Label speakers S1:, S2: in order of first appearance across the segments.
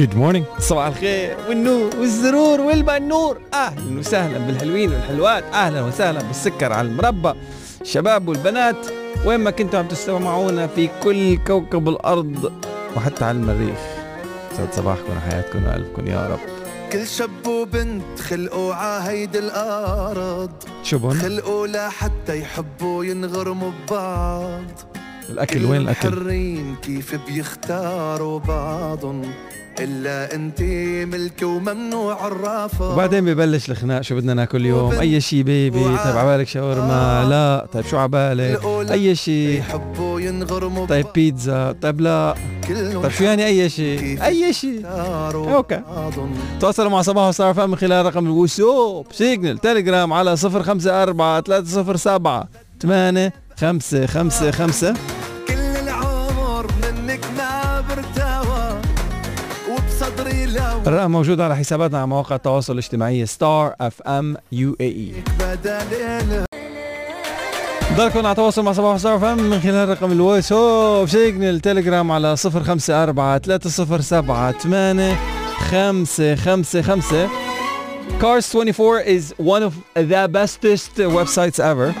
S1: Good morning صباح الخير. والنور والسرور والبنور. أهلا وسهلا بالحلوين والحلوات. أهلا وسهلا بالسكر على المربى. الشباب والبنات وين ما كنتوا عم تستمعونا في كل كوكب الأرض وحتى على المريخ. يسعد صباحكم وحياتكم والفكم يا رب.
S2: كل شاب وبنت خلقوا ع هيدي الأرض
S1: شو بون
S2: خلقوا لحتى يحبوا ينغرموا ببعض.
S1: الأكل وين الأكل؟
S2: محتارين كيف بيختاروا بعضهم إلا أنت ملك وممنوع الرفض.
S1: وبعدين ببلش الخناق شو بدنا ناكل اليوم؟ أي شي baby طيب عبالك شاورما؟ لا. طيب شو عبالك؟ أي شي.
S2: يحبوا ينغرموا
S1: طيب بيتزا. طيب لا. طيب شو يعني أي شيء أي شيء.
S2: بعضهم
S1: تواصلوا مع صباح وصار فهم من خلال رقم الواتساب سيجنال تليجرام على 054 307 8 5 5 5 الرقم موجود على حساباتنا على مواقع التواصل الاجتماعي ستار اف ام
S2: UAE
S1: ضلكم على تواصل مع صباح وصار فهم من خلال رقم الواتساب سيجنال تليجرام على 054 307 8 5 5 5 Cars 24 is one of the bestest websites ever.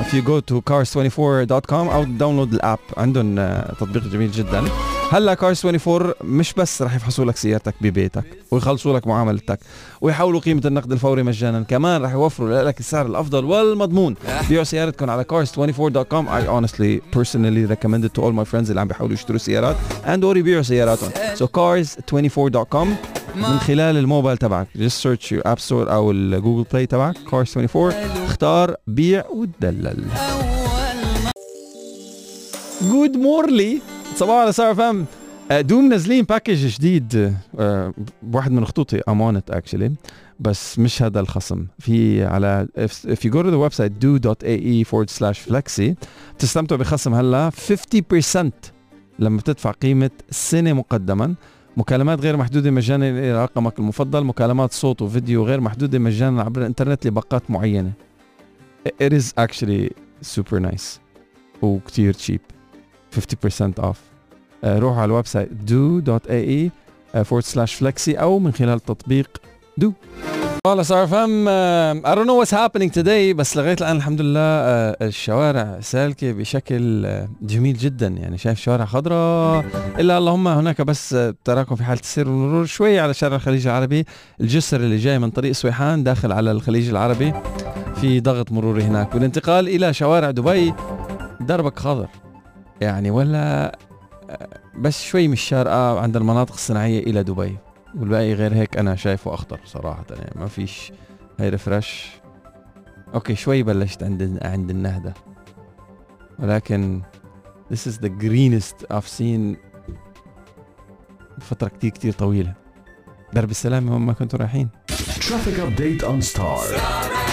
S1: If you go to cars24.com أو download ال app عندهم آه، تطبيق جميل جدا. هلا Cars 24 مش بس رح يفحصوا لك سيارتك ببيتك ويخلصوا لك معاملتك ويحولوا قيمة النقد الفوري مجانا كمان رح يوفروا لك السعر الأفضل والمضمون. بيعوا سيارتكم على cars24.com I honestly personally recommend it to all my friends اللي عم بيحاولوا يشتروا سيارات and or يبيعوا سياراتهم. so cars24.com من خلال الموبايل تبعك. Just search your app store أو ال Google Play تبعك cars24 اختار بيع وتدلل. Good morning صباحو على ستار اف ام. du منزلين package جديد. آه، واحد من خطوطي أنا أنت actually بس مش هذا الخصم. في على if, if you go to the website du.ae forward slash flexi بتستمتعوا بخصم هلا 50% لما بتدفع قيمة سنة مقدما. مكالمات غير محدودة مجانا إلى رقمك المفضل. مكالمات صوت وفيديو غير محدودة مجانا عبر الإنترنت لباقات معينة. It is actually super nice. وكتير cheap. 50% off. آه، روحوا على ال website du.ae آه، forward slash flexi أو من خلال تطبيق du والله ستار اف ام آه، I don't know what's happening today بس لغاية الآن الحمد لله آه، الشوارع سالكة بشكل آه، جميل جدا. يعني شايف شوارع خضراء إلا اللهم هناك بس آه، تراكم في حالة السير والمرور شوي على شارع الخليج العربي. الجسر اللي جاي من طريق سويحان داخل على الخليج العربي في ضغط مروري هناك. والانتقال إلى شوارع دبي دربك خضر. يعني ولا آه، بس شوي من الشارقة عند المناطق الصناعية إلى دبي والباقي غير هيك أنا شايفه أخضر صراحة يعني ما فيش هاي refresh. Okay شوي بلشت عند عند النهدة ولكن this is the greenest I've seen فترة كتير كتير طويلة. درب السلامة وين ما كنتوا رايحين.
S3: Traffic update on Star.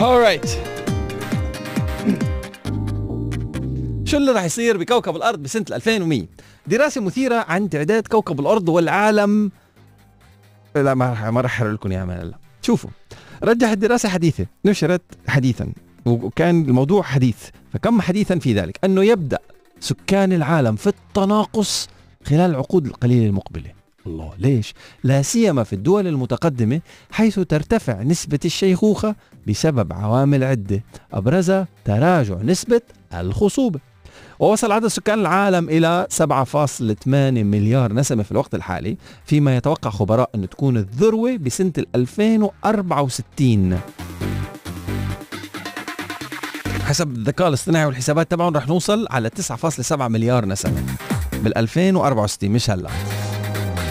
S1: Alright شو اللي راح يصير بكوكب الأرض بسنة 2100 دراسة مثيرة عن تعداد كوكب الأرض والعالم. لا ما راح ما راح احرق لكم من هلا شوفوا رجحت دراسة حديثة نشرت حديثا وكان الموضوع حديث فكم حديثا في ذلك؟ أنه يبدأ سكان العالم في التناقص خلال العقود القليله المقبلة. الله ليش؟ لا سيما في الدول المتقدمة حيث ترتفع نسبة الشيخوخة بسبب عوامل عدة. أبرزها تراجع نسبة الخصوبة. ووصل عدد سكان العالم إلى 7.8 مليار نسمة في الوقت الحالي فيما يتوقع خبراء أن تكون الذروة بسنة ال 2064 حسب الذكاء الاصطناعي والحسابات تبعهم رح نوصل على 9.7 مليار نسمة بال 2064 مش هلأ.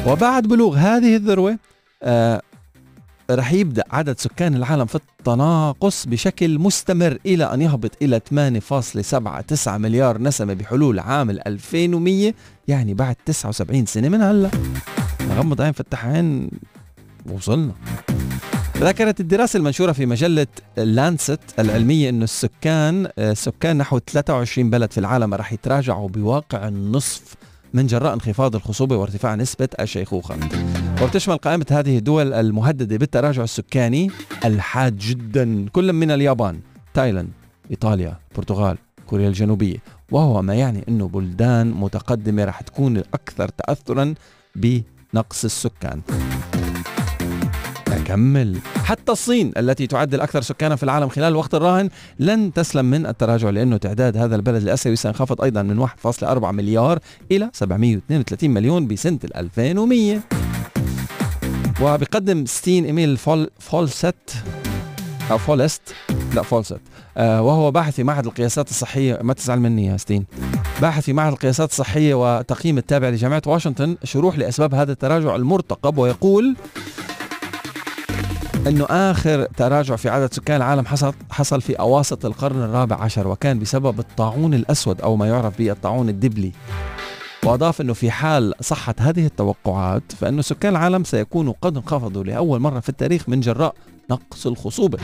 S1: وبعد بلوغ هذه الذروة آه رح يبدأ عدد سكان العالم في التناقص بشكل مستمر إلى أن يهبط إلى 8.79 مليار نسمة بحلول عام ال 2100 يعني بعد 79 سنة من هلا. نغمض عين فتح عين وصلنا ذكرت الدراسة المنشورة في مجلة لانست العلمية أن السكان سكان نحو 23 بلد في العالم رح يتراجعوا بواقع النصف من جراء انخفاض الخصوبة وارتفاع نسبة الشيخوخة. وبتشمل قائمة هذه الدول المهددة بالتراجع السكاني الحاد جدا كل من اليابان تايلاند إيطاليا البرتغال كوريا الجنوبية. وهو ما يعني أنه بلدان متقدمة رح تكون الأكثر تأثرا بنقص السكان. أكمل. حتى الصين التي تعد الأكثر سكانا في العالم خلال الوقت الراهن لن تسلم من التراجع لأنه تعداد هذا البلد الآسيوي سينخفض أيضا من 1.4 مليار إلى 732 مليون بسنة 2100 وبقدم ستين إيميل فول فولسيت أو فولست. لا فولست. آه وهو باحث في معهد القياسات الصحية. ما تزعل مني يا ستين. باحث في معهد القياسات الصحية والتقييم التابع لجامعة واشنطن شرح لأسباب هذا التراجع المرتقب ويقول إنه آخر تراجع في عدد سكان العالم حصل حصل في أواسط القرن الرابع عشر وكان بسبب الطاعون الأسود أو ما يعرف بالطاعون الدبلي. وأضاف إنه في حال صحت هذه التوقعات فإنه سكان العالم سيكونوا قد انخفضوا لأول مرة في التاريخ من جراء نقص الخصوبة.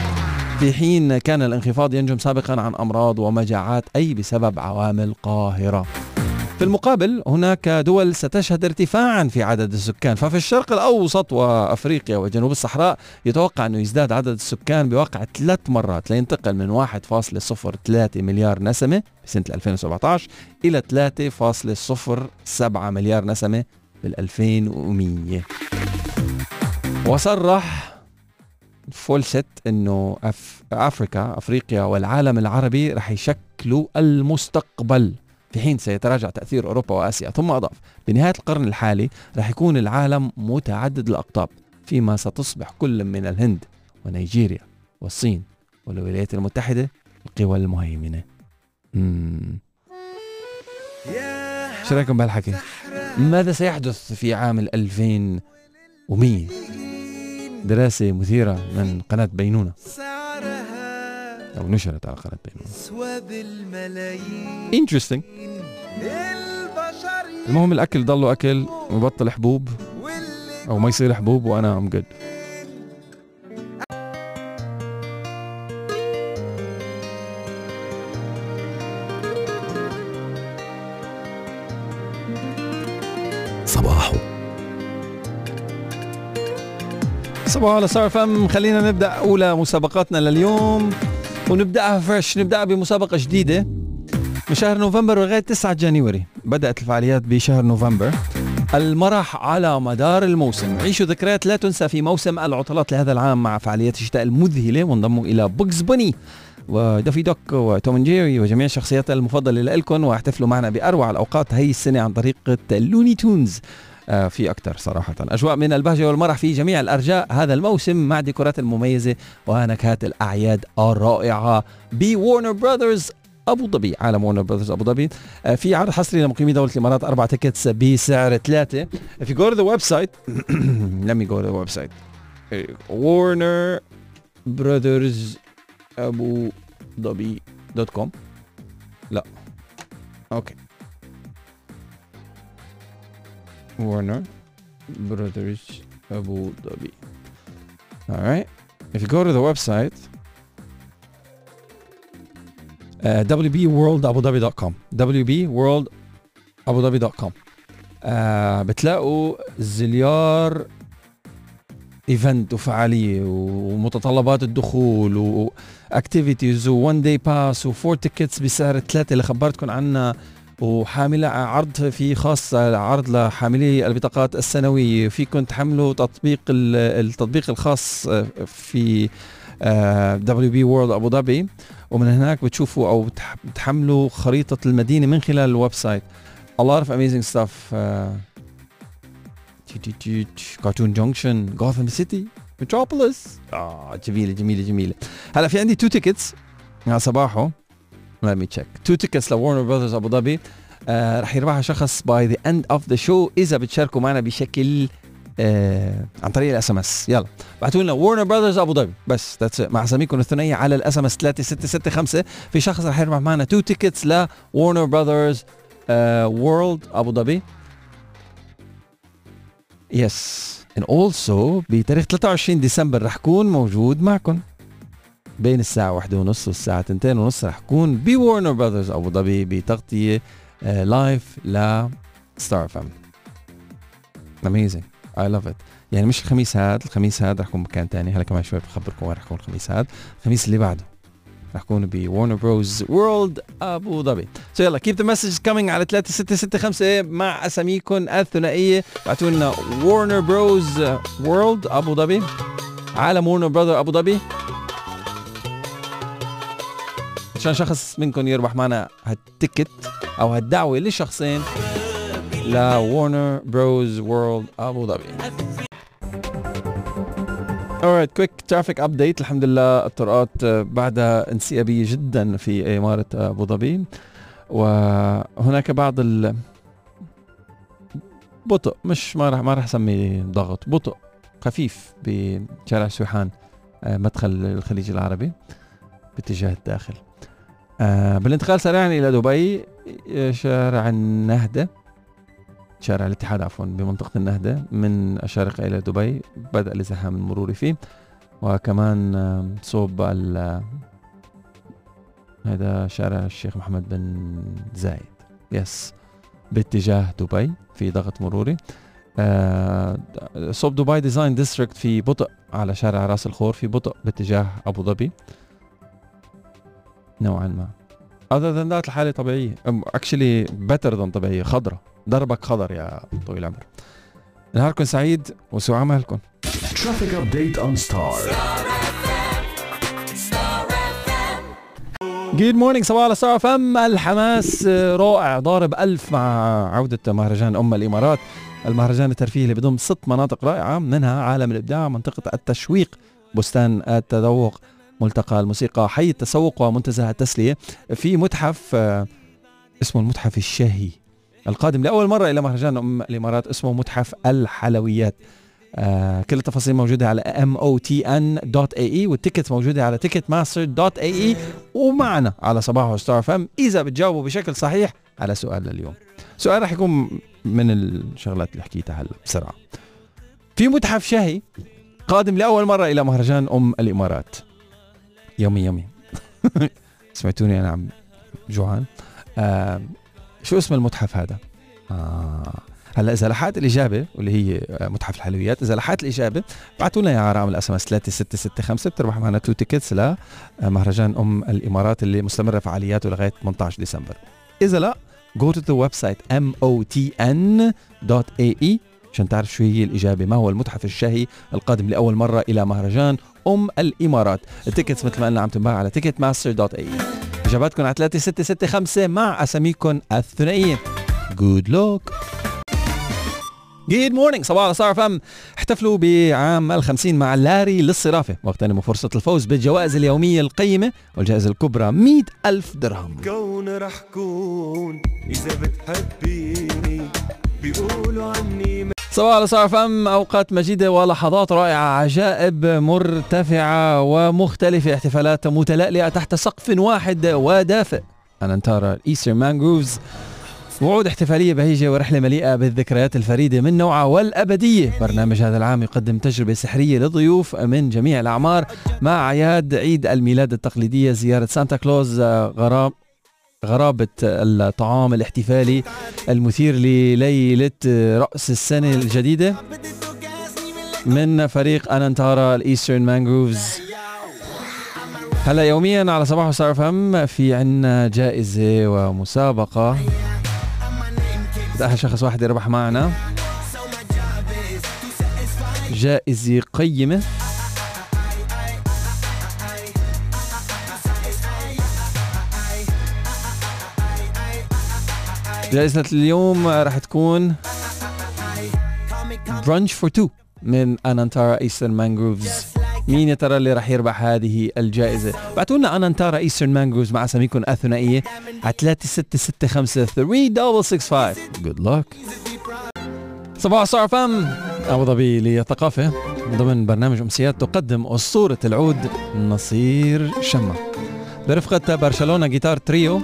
S1: في حين كان الانخفاض ينجم سابقا عن أمراض ومجاعات أي بسبب عوامل قاهرة. في المقابل هناك دول ستشهد ارتفاعا في عدد السكان ففي الشرق الأوسط وأفريقيا وجنوب الصحراء يتوقع أنه يزداد عدد السكان بواقع ثلاث مرات لينتقل من 1.03 مليار نسمة في سنة 2017 إلى 3.07 مليار نسمة بال 2100 وصرح فولست إنه أف... افريكا أفريقيا والعالم العربي رح يشكلوا المستقبل. في حين سيتراجع تأثير أوروبا وآسيا. ثم أضاف بنهاية القرن الحالي رح يكون العالم متعدد الأقطاب فيما ستصبح كل من الهند ونيجيريا والصين والولايات المتحدة القوى المهيمنة. شو رأيكم بهالحكي؟ ماذا سيحدث في عام 2100 دراسة مثيرة من قناة بينونة. أو نشرت على قناة بينونة interesting. المهم الأكل ضله أكل ويبطل حبوب أو ما يصير حبوب وأنا ام جود
S3: صباحو
S1: صباحو على ستار اف ام خلينا نبدأ أولى مسابقاتنا لليوم. ونبدأها fresh نبدأها بمسابقة جديدة. من شهر نوفمبر لغاية 9 January بدأت الفعاليات بشهر نوفمبر. المرح على مدار الموسم. عيشوا ذكريات لا تنسى في موسم العطلات لهذا العام مع فعاليات الشتاء المذهلة. وانضموا إلى باغز باني ودافي دوك وتوم جيري وجميع الشخصيات المفضلة لكم. واحتفلوا معنا بأروع الأوقات هي السنة عن طريق Looney Tunes في أكثر صراحة. أجواء من البهجة والمرح في جميع الأرجاء هذا الموسم مع ديكورات المميزة ونكهات الأعياد الرائعة ب Warner Brothers أبو ظبي عالم Warner Brothers أبو ظبي. آه، في عرض حصري لمقيمي دولة الإمارات أربع tickets بسعر ثلاثة. Go to the website let me go to the website. Warner brothers ابو ظبي dot com لا. Okay Warner Brothers Abu Dhabi. All right. If you go to the website, uh, wbworldabudhabi.com wbworldabudhabi.com uh, بتلاقوا زليار event وفعالية ومتطلبات الدخول و activities و one day pass و four tickets بسعر ثلاثة اللي خبرتكم عنها وحاملة عرض في خاص عرض لحاملي البطاقات السنوية فيكم تحملوا تطبيق التطبيق الخاص في WB World ابو ظبي ومن هناك بتشوفوا أو بتحملوا خريطة المدينة من خلال ال website. A lot of amazing stuff. Cartoon Junction Gotham City Metropolis آه جميلة جميلة جميلة. هلا في عندي two tickets على صباحو let me check. two tickets ل Warner Brothers ابو ظبي آه رح يربحها شخص by the end of the show إذا بتشاركوا معنا بشكل آه عن طريق ال SMS يلا. ابعتوا لنا Warner Brothers ابو ظبي بس that's مع أساميكم الثنائية على ال SMS 3665 في شخص رح يربح معنا two tickets ل Warner Brothers World ابو ظبي yes and also بتاريخ 23 ديسمبر رح كون موجود معكم. بين الساعة واحدة ونص والساعة ونص. رح كون ب Warner Brothers أبو ظبي بتغطية live ل Star FM amazing I love it يعني مش الخميس هذا الخميس هذا رح يكون مكان تاني. هلا كمان شوي بخبركم وين رح يكون الخميس هذا الخميس اللي بعده رح يكون ب Warner Bros World أبو ظبي. so يلا keep the message coming على 3665 مع أساميكم الثنائية. بعتوا لنا Warner Bros World أبو ظبي. عالم Warner Brother أبو ظبي. عشان شخص منكم يربح معنا هال ticket أو هالدعوة لشخصين ل Warner Bros World ابو ظبي Alright quick traffic update الحمد لله الطرقات بعدها انسيابية جدا في إمارة أبو ظبي. وهناك بعض ال بطء مش ما راح ما راح اسميه ضغط بطء خفيف بشارع سويحان آه، مدخل الخليج العربي باتجاه الداخل. آه، بالانتقال سريعا إلى دبي آه، شارع النهدة. شارع الاتحاد عفوا بمنطقة النهدة من الشارقة إلى دبي. بدأ الازدحام المروري فيه. وكمان آم، صوب ال هذا شارع الشيخ محمد بن زايد. Yes باتجاه دبي في ضغط مروري. آه، صوب Dubai Design District في بطء على شارع راس الخور في بطء باتجاه أبو ظبي. نوعا ما. Other than that الحالة طبيعية. actually better than طبيعية. خضرا دربك خضر يا طويل العمر. نهاركم سعيد وسوء عملكم.
S3: Traffic update on Star.
S1: Good morning صباحو على Star FM الحماس آه، رائع. ضارب ألف مع عودة مهرجان أم الإمارات. المهرجان الترفيهي اللي بضم ست مناطق رائعة منها عالم الإبداع منطقة التشويق بستان التذوق. ملتقى الموسيقى حي التسوق ومنتزه التسلية في متحف آه، اسمه المتحف الشهي القادم لأول مرة إلى مهرجان أم الإمارات اسمه متحف الحلويات. آه كل التفاصيل موجودة على motn.ae والتيكت موجودة على ticketmaster.ae ومعنا على صباح ستار فم إذا بتجاوبوا بشكل صحيح على سؤال لليوم. سؤال رح يكون من الشغلات اللي حكيتها هلا بسرعة. في متحف شهي قادم لأول مرة إلى مهرجان أم الإمارات. يومي يومي. سمعتوني أنا عم جوعان. آه شو اسم المتحف هذا؟ آه هلا إذا لحقت الإجابة واللي هي آه، متحف الحلويات إذا لحقت الإجابة ابعتوا لنا على رقم ال SMS 3665 بتربح معنا two tickets لمهرجان أم الإمارات اللي مستمرة فعالياته لغاية 18 ديسمبر. إذا لا to the website motn.ae عشان تعرف شو هي الإجابة. ما هو المتحف الشهي القادم لأول مرة إلى مهرجان أم الإمارات؟ ال tickets مثل ما قلنا عم تنباع على ticketmaster.ae إجاباتكم على 3665 مع أساميكم الثنائية. جود لوك جود مورنينج صباح الخير فم. احتفلوا بعام الخمسين مع لاري للصرافة. واغتنموا فرصة الفوز بالجوائز اليومية القيمة والجائزة الكبرى 100 ألف درهم.
S2: كون رح كون إذا بتحبيني بيقولوا عني
S1: صباح الخير فم أوقات مجيدة ولحظات رائعة عجائب مرتفعة ومختلفة احتفالات متلألئة تحت سقف واحد ودافئ. أنا نتارا إيستر مانجروفز وعود احتفالية بهيجة ورحلة مليئة بالذكريات الفريدة من نوعها والأبدية. برنامج هذا العام يقدم تجربة سحرية لضيوف من جميع الأعمار مع أعياد عيد الميلاد التقليدية زيارة سانتا كلوز آه، غراب غرابة الطعام الاحتفالي المثير لليلة رأس السنة الجديدة من فريق أنانتارا الإيسترن مانجروفز. هلا يوميا على صباحو ستار FM في عنا جائزة ومسابقة. بدأها شخص واحد يربح معنا. جائزة قيمة. جائزة اليوم راح تكون brunch for two من Anantara Eastern Mangroves مين يا ترى اللي راح يربح هذه الجائزة؟ بعتوا لنا Anantara Eastern Mangroves مع أساميكم الثنائية على 3665 3665 good luck صباحو ع Star FM ابو ظبي للثقافة. ضمن برنامج أمسيات تقدم أسطورة العود نصير شمة برفقة Barcelona Guitar Trio.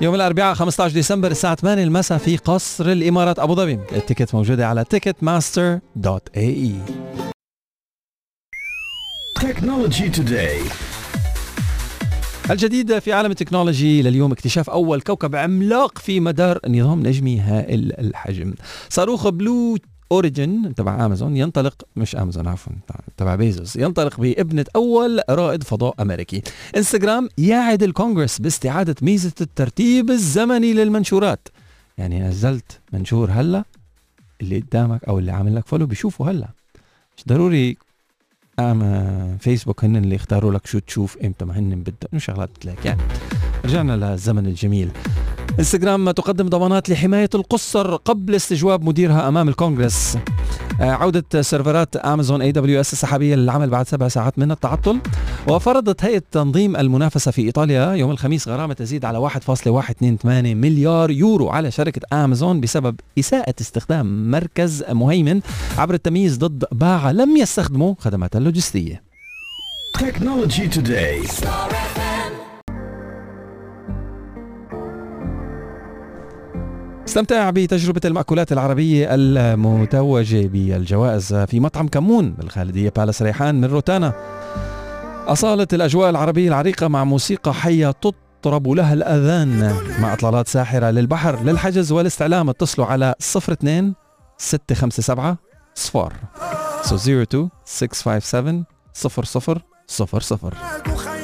S1: يوم الأربعاء 15 ديسمبر الساعة 8 المساء في قصر الإمارات أبو ظبي. ال ticket موجودة على ticketmaster.ae
S3: Technology Today.
S1: الجديد في عالم التكنولوجي لليوم اكتشاف أول كوكب عملاق في مدار نظام نجمي هائل الحجم. صاروخ Blue Origin تبع امازون ينطلق مش امازون عفوا تبع بيزوس ينطلق بابنة أول رائد فضاء أمريكي. انستغرام يعد الكونغرس باستعادة ميزة الترتيب الزمني للمنشورات. يعني نزلت منشور هلا اللي قدامك أو اللي عامل لك follow بيشوفه هلا. مش ضروري أما فيسبوك هن اللي يختاروا لك شو تشوف إمتى ما هن بدك شغلات لك يعني. رجعنا للزمن الجميل. انستغرام تقدم ضمانات لحماية القصر قبل استجواب مديرها أمام الكونغرس. آه، عودة سيرفرات أمازون AWS السحابية للعمل بعد سبع ساعات من التعطل. وفرضت هيئة تنظيم المنافسة في إيطاليا يوم الخميس غرامة تزيد على 1.128 مليار يورو على شركة أمازون بسبب إساءة استخدام مركز مهيمن عبر التمييز ضد باعة لم يستخدموا خدماتها اللوجستية.
S3: Technology Today.
S1: استمتع بتجربة المأكولات العربية المتوجة بالجوائز في مطعم كمون بالخالدية بالاس ريحان من روتانا. أصالة الأجواء العربية العريقة مع موسيقى حية تطرب لها الأذان مع إطلالات ساحرة للبحر للحجز والاستعلام. اتصلوا على 02 657 صفار so 02 657 00 00